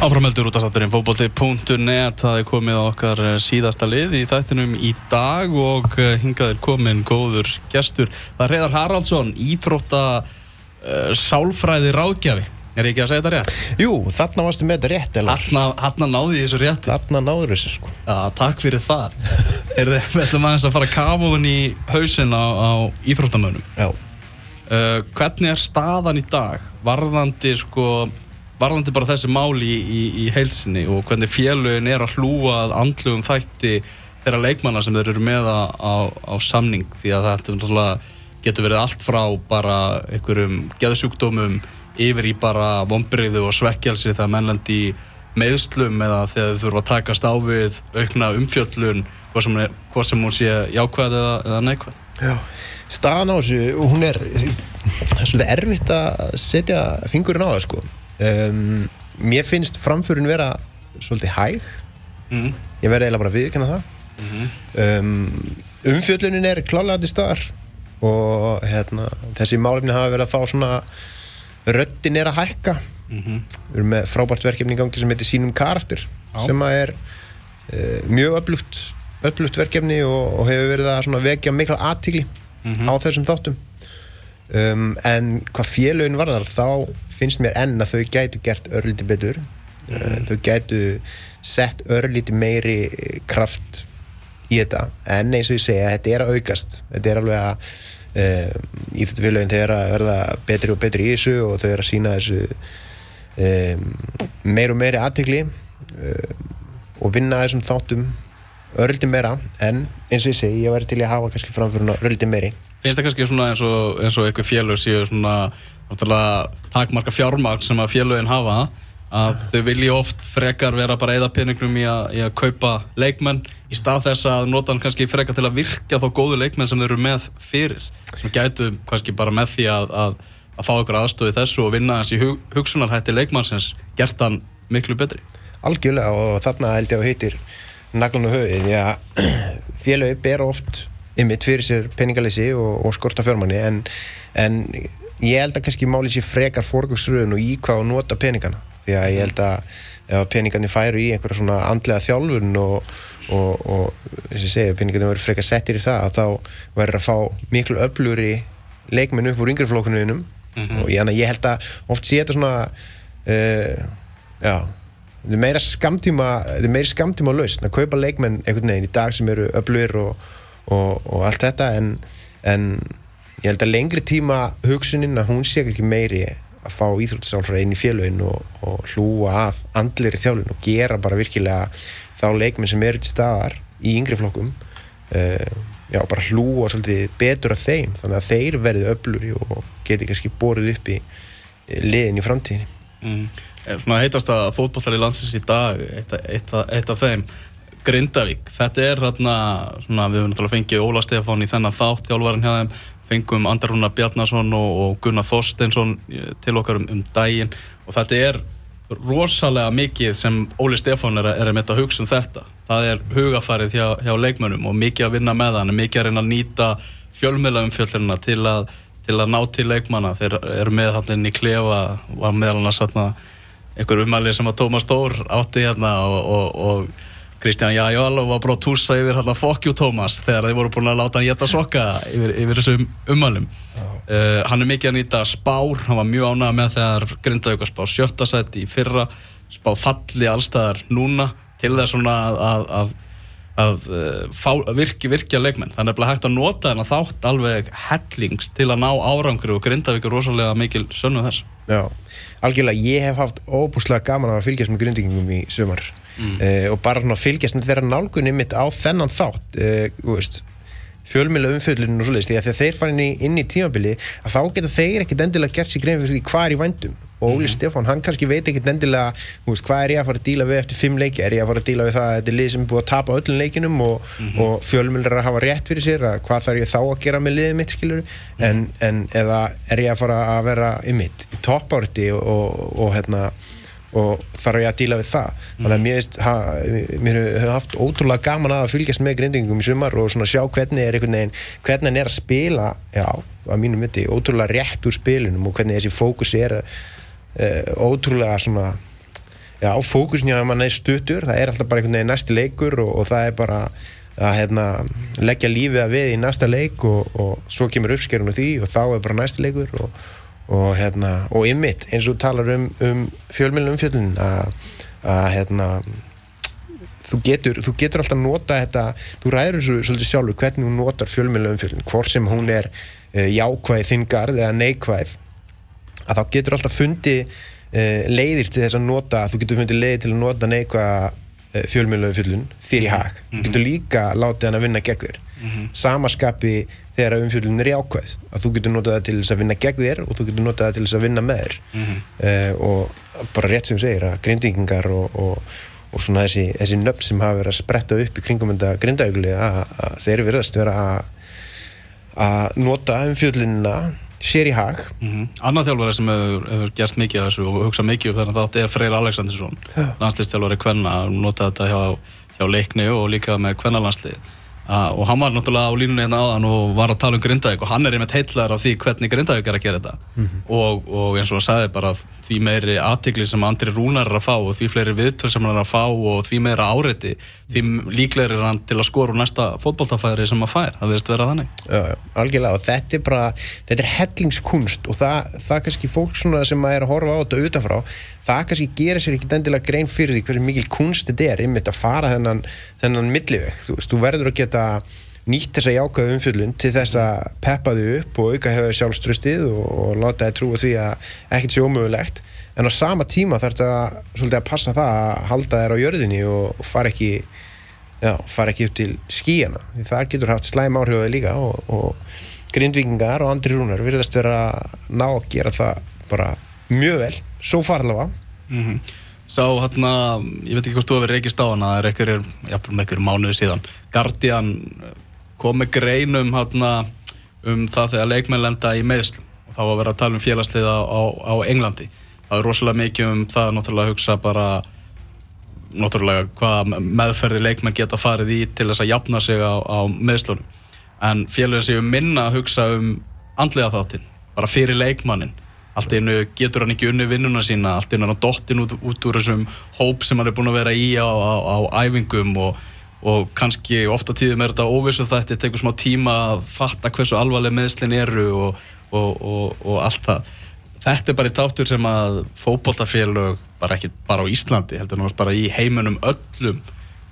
Áframeldur út af þátturinn fókbólti.net það er komið á okkar eh, síðasta lið í þættinum í dag og eh, hingað er komin góður gestur. Það er Hreðar Haraldsson, íþrótta uh, sálfræði ráðgjafi. Er ég ekki að segja þetta rétt? Jú, þarna varstu með þetta rétt. Hanna, hanna náði ég þessu rétt Þarna náður þessu sko. Já, takk fyrir það. Er þið, við ætlum aðeins að fara hún í hausin á, á íþróttamönnum. Já, uh, hvernig er staðan í dag varðandi sko varðandi bara þessi mál í, í, í heilsinni og hvernig félögin er að hlúa að andlugum þætti þeirra leikmanna sem þeir eru með á, á, á samning því að þetta getur verið allt frá bara einhverjum geðsjúkdómum yfir í bara vonbreiðu og svekkjalsi þegar mennlandi meðslum eða þegar þau þurfa að takast á við aukna umfjöllun hvað sem, hvað sem hún sé jákvæð eða, eða neikvæð. Já Staðan á þessu, og hún er það er svolítið erfitt að setja fingurinn á það sko um, Mér finnst framförin vera svolítið hæg mm. Ég verði eiginlega bara viðkynna það um, Umfjöllunin er klálega til staðar og hérna, þessi málefni hafa verið að fá svona röddin er að hækka Mhm. við erum með frábært verkefni í gangi sem heitir sínum karakter Já. sem er uh, mjög öflugt öflugt verkefni og, og hefur verið að vekja mikla aðtíkli Mhm. á þessum þáttum um, en hvað félögin varðar þá finnst mér enn að þau gætu gert örlíti betur. Uh, þau gætu sett örlíti meiri kraft í þetta. En eins og ég segja, þetta er að aukast. Þetta er alveg að um, íþjóttufélögin eru að verða betri og betri í þessu og þau eru að sína þessu um, meir og meiri aðtikli um, og vinna þessum þáttum örlíti meira. En eins og ég segi, ég væri til að hafa kannski framfyrir örlíti meiri finnst það kannski svona eins og, eins og eitthvað félög séu svona takmarka fjármagn sem að félögin hafa að þau vilji oft frekar vera bara eða peningum í í að kaupa leikmenn í stað þess að nota hann kannski frekar til að virka þá góðu leikmenn sem þau eru með fyrir sem gætu kannski bara með því að, að, að fá ykkur aðstöði þessu og vinna þessi hug, hugsunarhætti leikmannsins gert hann miklu betri. Algjörlega og þarna held ég að heitir naglan og höfið því að félögi ber oft ymmit fyrir sér peningalessi og, og skorta fjármanni en, en ég held að kannski máli sér frekar fórgjóksröðun og í hvað að nota peningana. Því að ég held að ef peningarnir færu í einhverja svona andlega þjálfun og, og, og eins og ég segi, peningarnir verður frekar settir í það að þá verður að fá miklu öfluri leikmenn upp úr yngri flokkunuðinum og ég, ég held að oft sé þetta svona uh, já þetta er meira skamtíma þetta er meira skamtíma lausn að kaupa leikmenn einhvern veginn í dag sem eru öflugir og, og, og allt þetta en, en ég held að lengri tíma hugsunin að hún sé ekki meiri að fá íþróttisálfra inn í félögin og, og hlúa að andlir þjálfin og gera bara virkilega þá leikmenn sem eru til staðar í yngri flokkum uh, já, bara hlúa svolítið betur að þeim. Þannig að þeir verði öfluri og geti kannski borið upp í eh, liðin í framtíðinni. Mm. Svona heitast að fótbollar í landsins í dag eitt af þeim Grindavík, þetta er hérna svona, við höfum náttúrulega fengið Óla Stefán í þennan þátt þjálfvarinn hjá þeim, fengum Andar Rúnar Bjarnason og, og Gunnar Þorsteinsson eh, til okkar um, um daginn. Og þetta er rosalega mikið sem Óli Stefán er, að- er að mynda að hugsa um þetta. Það er hugafarið hjá, hjá leikmönnum og mikið að vinna með hann, mikið að reyna að nýta fjölmiðla umfjöllunina til að til að ná til leikmanna, þeir eru með hann inn í klefa, var meðal annars hérna einhver umæli sem að Tómas Þór átti hérna og, og, og Kristján Jajal var bara að túsa yfir hérna fokkjú Tómas þegar þeir voru búin að láta hann geta sokka yfir, yfir þessum umælum uh, hann er mikið að nýta spár hann var mjög ánægð með þegar Grindavík var spá sjötta sæti í fyrra spá falli allstæðar núna til þess svona að, að, að að uh, fá, virki, virkja leikmenn. Þannig að hægt að nota þennan þátt alveg hellings til að ná árangri og Grindavík er rosalega mikil sönnu þess. Já, algjörlega, ég hef haft óbúslega gaman að fylgjast með gründingum í sumar mm. og bara svona fylgjast með þeirra nálgunni mitt á þennan þátt. Uh, veist, fjölmjöla umfjöldunum og svoleiðist, því að þegar þeir fara inn í, inn í tímabili að þá geta þeir ekkert endilega gert sér grein fyrir því hvað er í vændum. Og Óli Stefán, hann kannski veit ekkert endilega veist, hvað er ég að fara að díla við eftir fimm leiki? Er ég að fara að díla við það að þetta er lið sem er búið að tapa öllum leikinum og, og fjölmjölar að hafa rétt fyrir sér að hvað þarf ég þá að gera með liðið mitt skilur en, en eða er ég að fara að vera í mitt í toppáriti og, og, og hérna og þarf ég að díla við það. Þannig að mér, veist, ha, mér hefur haft ótrúlega gaman að fylgjast með grindingum í sumar og svona sjá hvernig er einhvern veginn hvernig hann er að spila já, að mínum viti, ótrúlega rétt úr spilunum og hvernig þessi fókus er uh, ótrúlega svona já, fókusin hjá mann er stuttur. Það er alltaf bara einhvern veginn næsti leikur og, og það er bara að hérna, leggja lífið að við í næsta leik og, og svo kemur uppskerun og því og þá er bara næsti leikur og, og hérna, og ymmit eins og talar um, um fjölmjölum umfjöldun að, hérna þú getur, þú getur alltaf nota þetta þú ræður þessu svolítið sjálfur hvernig hún notar fjölmjölu umfjöldun, hvort sem hún er uh, jákvæð þingarð eða neikvæð að þá getur alltaf fundi uh, leiðir til þess að nota, þú getur fundið leiðir til að nota neikvæða Eh, fjölmjölu umfjöldun þér í mhm. hag. Þú -hmm. getur líka látið hann að vinna gegn þér. -hmm. Samaskapi þegar umfjöldun er jákvæð. Að þú getur notað það til þess að vinna gegn þér og þú getur notað það til þess að vinna með þér. Uh, og bara rétt sem segir að grindingingar og, og, og svona þessi, þessi nöfn sem hafa verið að spretta upp í kringum þetta grindaugli að þeir verðast vera að nota umfjöldunina sér í hag. Mm -hmm. Annar þjálfari sem hefur, hefur gert mikið af þessu og hugsað mikið um þennan þátt er Freyr Aleksandinsson landslýstjálfari Kvenna, notað þetta hjá, hjá leikni og líka með Kvennalandslið og hann var náttúrulega á línunni hérna áðan og var að tala um Grindavík og hann er einmitt heitlar af því hvernig Grindavík er að gera þetta. Mm -hmm. og, og eins og hann sagði bara því meiri aðtikli sem Andri Rúnar er að fá og því fleiri viðtöl sem hann er að fá og því meira áreiti því líklegir er hann til að skora úr næsta fótballtafæri sem hann fær, það verðist vera þannig. Já, já, algjörlega. Og þetta er bara þetta er hellingskunst og það, það kannski fólk sem er að horfa á þetta utanfrá það kannski gerir sér ekki endilega grein fyrir því hversu mikil kunst þetta er einmitt að fara þennan, þennan milliveg. Þú, þú verður að geta nýtt þessa jákaðu umfjöldun til þess að peppa þau upp og auka hefur sjálfströstið og, og láta þau trúa því að ekkert sé ómögulegt. En á sama tíma þarf þetta að passa það að halda þær á jörðinni og, og fara ekki já, fara ekki upp til skíjana því það getur haft slæm áhriföði líka og, og grindvikingar og andri rúnar virðast vera að ná að gera það bara mjög vel svo farlega mm -hmm. Sá hérna, ég veit ekki hvort þú hefur reykist á hana það er einhverjum mánuðu síðan. Guardian kom með greinum hérna um það þegar leikmenn lenda í meðslum og þá var að vera að tala um félagsliða á, á Englandi. Það er rosalega mikið um það náttúrulega að hugsa bara náttúrulega hvaða meðferði leikmenn geta farið í til þess að jafna sig á, á meðslunum en félagin séu minna að hugsa um andlega þáttinn bara fyrir leikmannin allt einu getur hann ekki unni vinnuna sína allt einu hann á dottin út, út úr þessum hóp sem hann er búin að vera í á, á æfingum og, og kannski ofta tíðum er þetta óvissu þetta tekur smá tíma að fatta hversu alvarleg meðslinn eru og, og, og allt það. Þetta er bara í tátur sem að fókbóltafélög bara ekki bara á Íslandi heldur náttúrulega bara í heimunum öllum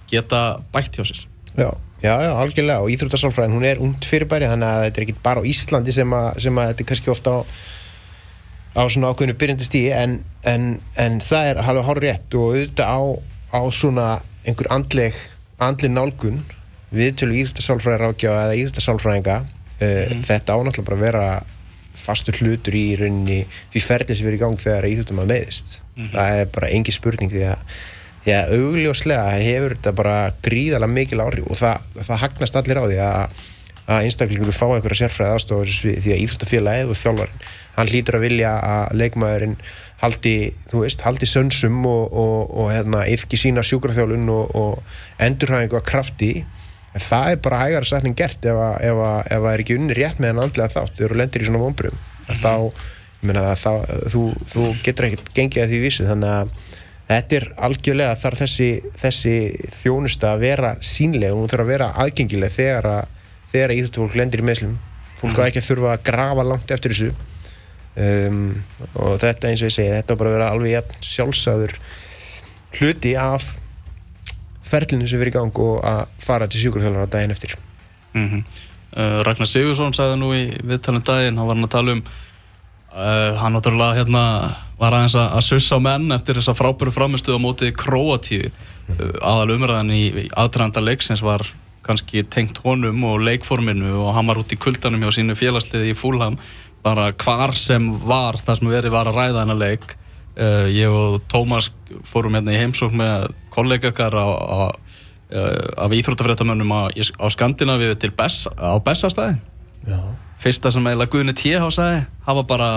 geta bætt hjá sér. Já, já, já algjörlega. Og Íþróttarsálfræðin hún er und fyrirbæri þannig að þetta er ekki bara á Íslandi sem að, sem að þetta er kannski ofta á á svona ákveðinu byrjandi stíi en, en, en það er halvað hálf rétt og auðvitað á, á svona einhver andleg, andleg nálgun við til íðurtasálfræðar ákjáða eða íðurtasálfræðinga uh, mm. þetta ánáttúrulega bara vera fastur hlutur í rauninni því ferðis við erum í gang þegar íðurtum að meðist mm. það er bara engi spurning því að því að augljóslega hefur þetta bara gríðalega mikil áhrif og það, það hagnast allir á því að að einstaklingur fá einhverja sérfræði aðstofur því að íþróttafélagið og þjálfarinn hann hlýtur að vilja að leikmaðurinn haldi, þú veist, haldi sönsum og, og, og hérna, yfki sína sjúkrafjálun og, og endurhæfingu að krafti. En það er bara hægara sætning gert ef það er ekki unni rétt með hann andlega þátt þegar þú lendir í svona vonbrum mm. þá, ég meina að þá, þú, þú getur ekkert gengið að því vísu. Þannig að þetta er algjörlega þar þessi, þessi þjónusta að vera sínlega og hún þarf að vera aðgengileg þegar að þegar íþjóttufólk lendir í meðslum fólk mm. á ekki að þurfa að grafa langt eftir þessu um, og þetta eins og ég segi, þetta á bara að vera alveg sjálfsagður hluti af ferlinu sem verið í gang og að fara til sjúkurþjóðlar á daginn eftir mm -hmm. uh, Ragnar Sigursson sagði nú í viðtalum daginn, hann var að tala um uh, hann náttúrulega hérna var aðeins að, að sussa menn eftir þessa frábæru framistuð á móti Kroatíu uh, aðal umræðan í, í aðtrænda leiksins var kannski tengt honum og leikforminu og hann var út í kuldanum hjá sínu félagsliði í Fúlham bara hvar sem var það sem verið var að ræða hennar leik uh, ég og Tómas fórum hérna í heimsók með kollegakar á, á, uh, af íþróttafrættamönnum á, á Skandinavíu til Bess, á Bessastæði fyrsta sem eiginlega Guðni T.H. sagði hafa bara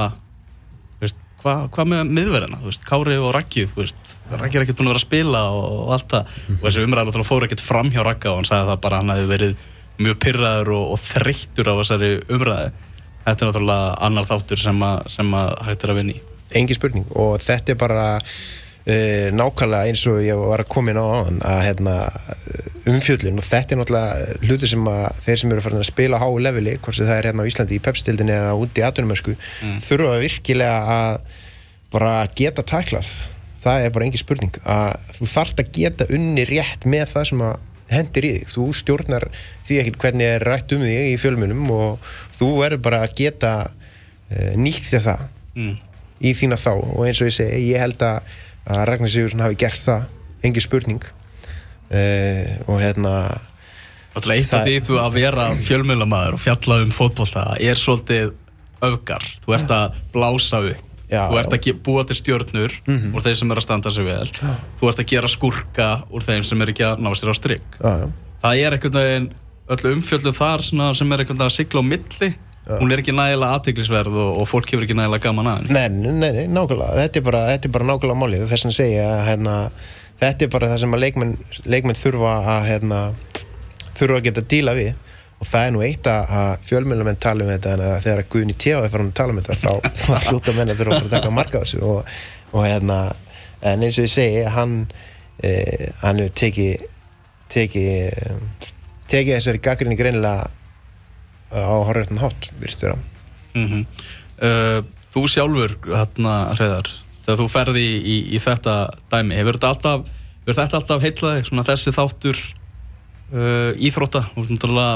hvað hva með miðverðina, Kári og Raggi Raggi er ekkert búin að vera að spila og, og allt það, mm og þessi umræðar fór ekkert fram hjá Ragga og hann sagði það bara hann hefði verið mjög pyrraður og, og þreyttur á þessari umræði þetta er náttúrulega annar þáttur sem að, sem að að vinni Engi spurning og þetta er bara nákvæmlega eins og ég var að koma inn á áðan að hérna, umfjöllun og þetta er náttúrulega hluti sem að þeir sem eru farin að spila á háu leveli, hvort sem það er hérna á Íslandi í pepstildinni eða úti í atvinnumösku þurfa virkilega að bara geta tæklað það er bara engin spurning að þú þarft að geta unni rétt með það sem að hendir í þig, þú stjórnar því ekkert hvernig er rætt um þig í fjölmunum og þú verður bara að geta uh, nýtt þér það mm. í þína þá. Og eins og ég segi, ég held að, að Ragnar Sigursson hafi gert það engin spurning uh, og hérna Alltaf eitt af Það- því þú að vera fjölmjölamæður og fjalla um fótbollta er svolítið öfgar. Þú ert að blása upp. Já, þú ert já. að búa til stjörnur úr þeim sem er að standa sig vel. Þú ert að gera skurka úr þeim sem er ekki að ná sér á strikk. já, já. Það er einhvern veginn öll umfjöldum þar sem er einhvern veginn að sigla á milli. Hún er ekki nægilega aðteglisverð og, og fólk hefur ekki nægilega gaman að henni. Nei, nei, nei, nákvæmlega, þetta er bara, þetta er bara nákvæmlega málið. Þess að segja að hérna, þetta er bara það sem að leikmenn, leikmenn þurfa að hérna, þurfa að geta díla við. Og það er nú eitt að, að fjölmjölamenn tala um þetta en að þegar Guðni Tjá er farin að tala um þetta þá, þá hlúta menn að þurfa að að taka marka á þessu. Og, og hérna en eins og ég segi, hann eh, hann hefur tekið tekið tekið þessari gaggrinni greinilega á horfðartan hátt, virðist vera. Mm uh, þú sjálfur, hérna, Hreðar, þegar þú ferði í, í, í þetta dæmi, hefur þetta alltaf, hefur þetta alltaf heitlaði, svona þessi þáttur uh, íþrótta, og svona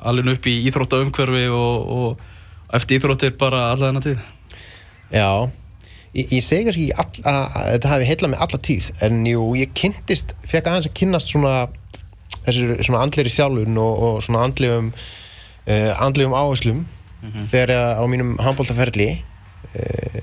alveg upp í íþrótta umhverfi og, og eftir íþróttir bara alla þennan tíð? Já, ég, ég segi kannski ekki að, þetta hafi heillað mig alla tíð en jú, ég kynntist, fekk aðeins að kynnast svona þessu svona andleiri þjálfun og, og svona andlegum uh, andlegum áherslum þegar ég á mínum handbóltaferli uh,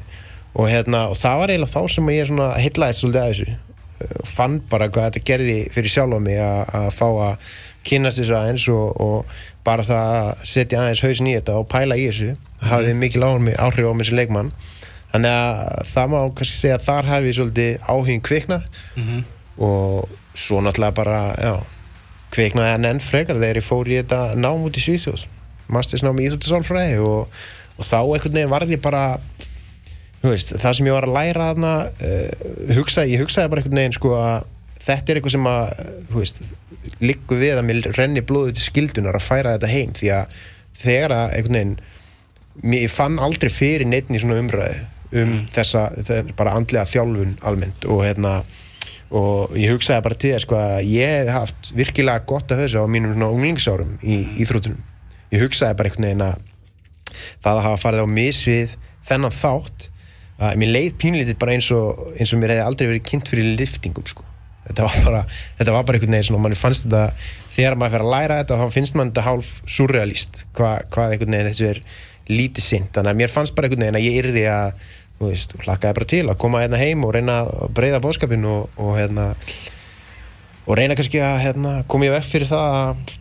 og hérna og það var eiginlega þá sem ég heillaðist svolítið að þessu. Uh, fann bara hvað þetta gerði fyrir sjálf á mig að, fá að kynnast þessu aðeins og, og bara það að setja aðeins hausin í þetta og pæla í þessu hafði mikil áhrif á mig sem leikmann. Þannig að það má kannski segja að þar hafi svolítið áhugin kviknað. Og svo náttúrulega bara já, kviknaði hann enn frekar þegar ég fór í þetta nám út í Svíþjóðs mastersnám í Íþróttisálfræði og, og þá einhvern veginn varði ég bara veist, það sem ég var að læra þarna uh, hugsa, ég hugsaði bara einhvern veginn sko að þetta er eitthvað sem að liggur við að mér renni blóðu til skildunar að færa þetta heim því að þegar að einhvern veginn ég fann aldrei fyrir neitt í svona umræðu um þessa, þessa bara andlega þjálfun almennt og hérna og ég hugsaði bara til þess sko að ég hef haft virkilega gott af þessu á mínum svona unglingsárum í íþrótunum ég hugsaði bara einhvern veginn að það að hafa farið á misvið þennan þátt að mér leið pínlítið bara eins og, eins og mér hefði aldrei verið kynnt fyrir liftingum sko. Þetta var bara, þetta var bara einhvern veginn svona, mann fannst þetta, þegar maður fer að læra þetta þá finnst mann þetta hálf surrealist hva, hvað einhvern veginn þessu er lítið sinn, þannig að mér fannst bara einhvern veginn að ég yrði að, þú veist, hlakkaði bara til að koma hérna heim og reyna að breyða bóðskapin og, og hérna og reyna kannski að hérna, koma ég vekk fyrir það að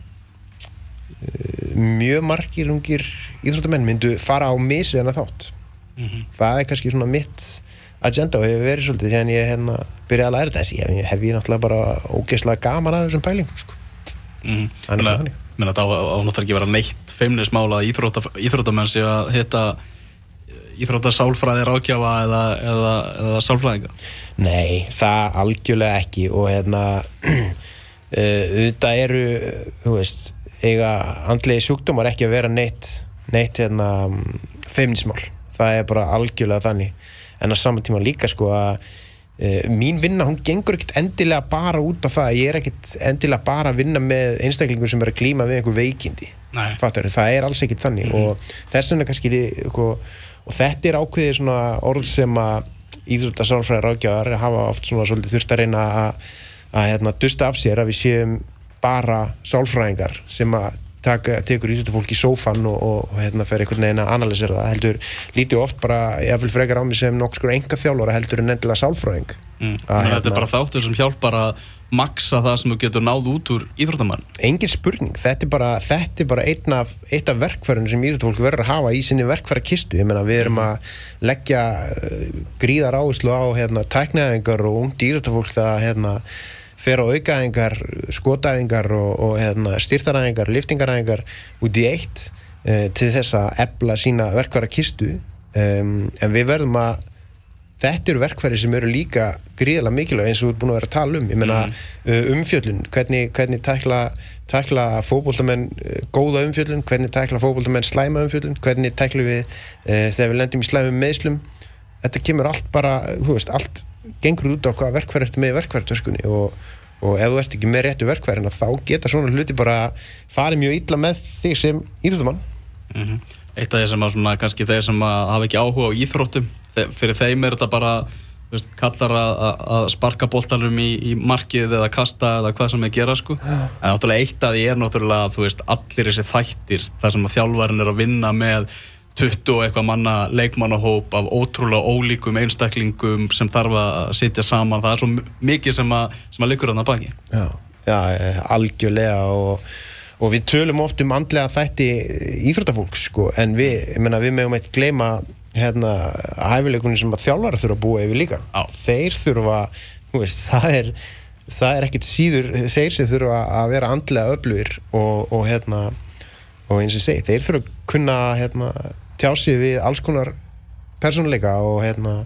mjög margir ungir íþróttamenn myndu fara á misið hennar þátt það er kannski svona mitt agenda og hefur verið svolítið þegar ég hérna, byrjaði að læra þessi ég hef ég náttúrulega bara ógeðslega gaman að þessum pælingum sko. Mm. Þannig Menna, að þannig. menna það á, á náttúrulega ekki vera neitt feimnismála að íþrótta, íþróttamenn sé að hitta íþrótta sálfræði ráðgjafa eða, eða, eða sálfræðinga Nei, það algjörlega ekki og hérna þetta eru þú veist, eiga andlegi sjúkdómar ekki að vera neitt neitt hérna feimnismál, það er bara algjörlega þannig. En á saman tíma líka sko að uh, mín vinna, hún gengur ekkert endilega bara út á það, ég er ekkert endilega bara að vinna með einstaklingur sem er að glíma við einhver veikindi. Nei. fattar, það er alls ekkert þannig. Og þess vegna kannski sko, og þetta er ákveðið svona orð sem að íþrótta sálfræði ráðgjafar hafa oft svona svolítið þurft að reyna að, að hérna, dusta af sér að við séum bara sálfræðingar sem að taka, tekur íþróttafólk í sófan og, og, og hérna fer einhvern veginn að analysera það. Heldur lítið oft bara, ég vil frekar á mig sem nokkur einhver þjálfara heldur en endilega sálfræðing. Mm. Að, Þetta hérna- er bara þáttur sem hjálpar að maksa það sem þú getur náð út úr íþróttamann. Engin spurning, þetta er bara, þetta er bara einn af, eitt af verkfærinu sem íþróttafólk verður að hafa í sinni verkfæra kistu ég meina við erum að leggja uh, gríðar áherslu á hérna, tæknaðingar og ungt íþróttafólk það hérna, fer á aukaðingar skotæðingar og, og hérna, styrtaræðingar, liftingaræðingar út í eitt uh, til þess að ebla sína verkfæra kistu. Um, en við verðum að þetta eru verkfæri sem eru líka gríðilega mikilvæg eins og þú ert búin að vera að tala um. Ég meina mm. umfjöllun, hvernig, hvernig tækla, tækla fókbóltamenn uh, góða umfjöllun, hvernig tækla fókbóltamenn slæma umfjöllun, hvernig tækla við uh, þegar við lendum í slæmum meðslum þetta kemur allt bara, þú veist, allt gengur út á hvað verkfæri eftir með verkfæritöskunni og, og ef þú ert ekki með réttu verkfærin þá geta svona hluti bara farið mjög illa með þig sem íþróttumann mm -hmm. Eitt af því sem að svona, kannski þeir sem hafa ekki áhuga á íþróttum fyrir þeim er þetta bara veist, kallar að, sparka bóltalum í, í markið eða kasta eða hvað sem er að gera sko. en náttúrulega eitt af því er náttúrulega veist, allir þessi þættir þar sem að þjálfærin er að vinna með 20 og eitthvað manna leikmannahóp af ótrúlega ólíkum einstaklingum sem þarf að sitja saman. Það er svo mikið sem að, sem að likur hann að baki. Já, já algjörlega og, og við tölum oft um andlega þætti íþrótafólk sko, en við, ég menna, við meðum eitthvað gleyma hérna, hæfileikunni sem að þjálfara þurfa að búa yfir líka. Já. þeir þurfa, veist, það er það er ekkert síður, þeir sem þurfa að vera andlega öflugir og, og hérna og eins og segi, þeir þurfa að kunna hérna tjási við alls konar persónuleika og hérna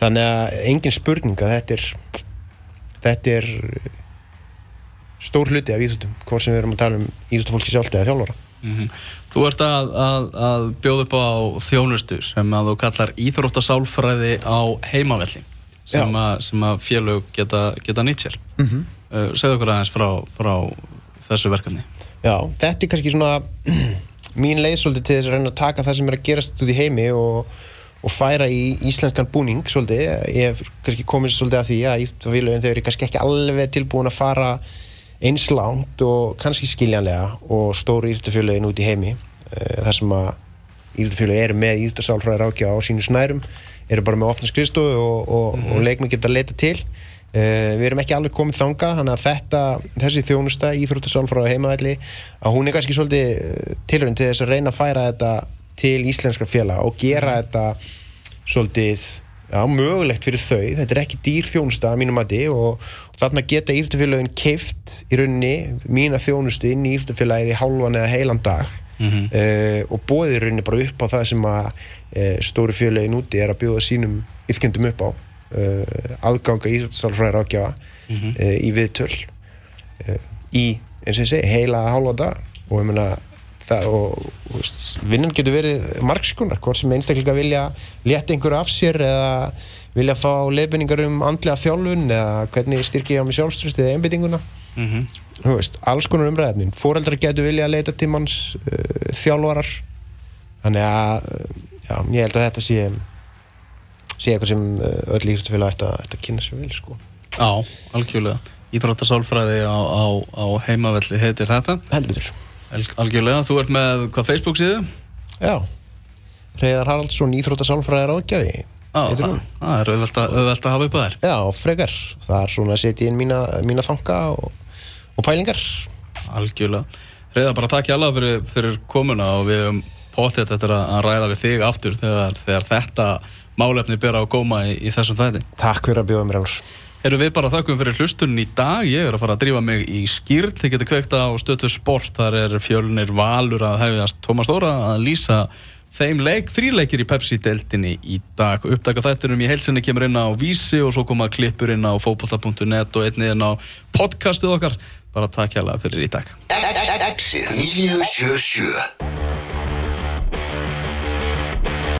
þannig að engin spurning að þetta er þetta er stór hluti af íþjóttum hvort sem við erum að tala um íþjóttafólki sjálf eða þjálfara mm -hmm. Þú ert að, að, að bjóða upp á þjónustu sem að þú kallar íþróttasálfræði á heimavelli sem, að, sem að félög geta, geta nýtt sér mm -hmm. uh, segðu okkur aðeins frá, frá þessu verkefni Já, þetta er kannski svona mín leið svolítið til þess að reyna að taka það sem er að gerast út í heimi og, og færa í íslenskan búning svolítið. Ég hef kannski komið svolítið af því að Íþjóðfélagin þau eru kannski ekki alveg tilbúin að fara eins langt og kannski skiljanlega og stóru Íþjóðfélagin út í heimi eh, þar sem að Íþjóðfélagin eru með Íþjóðsálfræðir ákjá á sínu snærum eru bara með opna skrifstofu og, og, mm. og leikmenn geta að leita til Uh, við erum ekki alveg komið þanga þannig að þetta, þessi þjónusta íþróttasálfráðu heimavelli að hún er kannski svolítið eh, tilrönd til þess að reyna að færa þetta til íslenskra fjalla og gera þetta svolítið já, mögulegt fyrir þau, þetta er ekki dýr þjónusta að mínum að di og, og þarna geta íþróttafélagin keift í rauninni mína þjónustu inn í íþróttafélagið í hálfan eða heilan dag. Mm -hmm. uh, og bóðir rauninni bara upp á það sem að uh, stóru félagin úti er að bjóða sínum yfkendum upp á aðganga íþjóttasálfræðir ákjafa mm -hmm. uh, í viðtöl uh, í, eins og ég segi, heila hálfa dag og ég menna það og, og vinnan getur verið margskonar, hvort sem einstaklega vilja leta einhverju af sér eða vilja fá leifinningar um andlega þjálfun eða hvernig styrkja ég á mig sjálfströst eða einbyttinguna mm -hmm. veist, alls konar umræðefnin fóreldrar getur vilja leita til manns þjálfarar þannig að já, ég held að þetta sé sé eitthvað sem eh, öll íþróttafélag ætti að, kynna sér vel sko. Já, algjörlega. Íþróttasálfræði á, á, á heimavelli heitir þetta. Heldur Algjörlega, þú ert með hvað Facebook síðu? Já, Reyðar Haraldsson Íþróttasálfræðir ágjafi Já, það er auðvelt að hafa upp að þær. Já, frekar, það er svona að setja inn mína, mína þanga og, og pælingar. Algjörlega. Reyðar, bara takk ég alveg fyrir, fyrir komuna og við hefum póttið þetta að ræða við þig aftur þegar, þegar þetta málefni bera á góma í, í þessum þætti. Takk fyrir að bjóða mér alveg. Erum við bara þakkum fyrir hlustunni í dag. Ég er að fara að drífa mig í skýrt. Þið getur kveikt á stötu sport. Þar er fjölnir valur að hefjast Tómas Dóra að lýsa þeim leik. Þrýleikir í Pepsi-deltinni í dag. Uppdaka þættinum í heilsinni kemur inn á Vísi og svo koma klippur inn á fókbalta.net og einni inn á podcastið okkar. Bara takk hjá það fyrir í dag.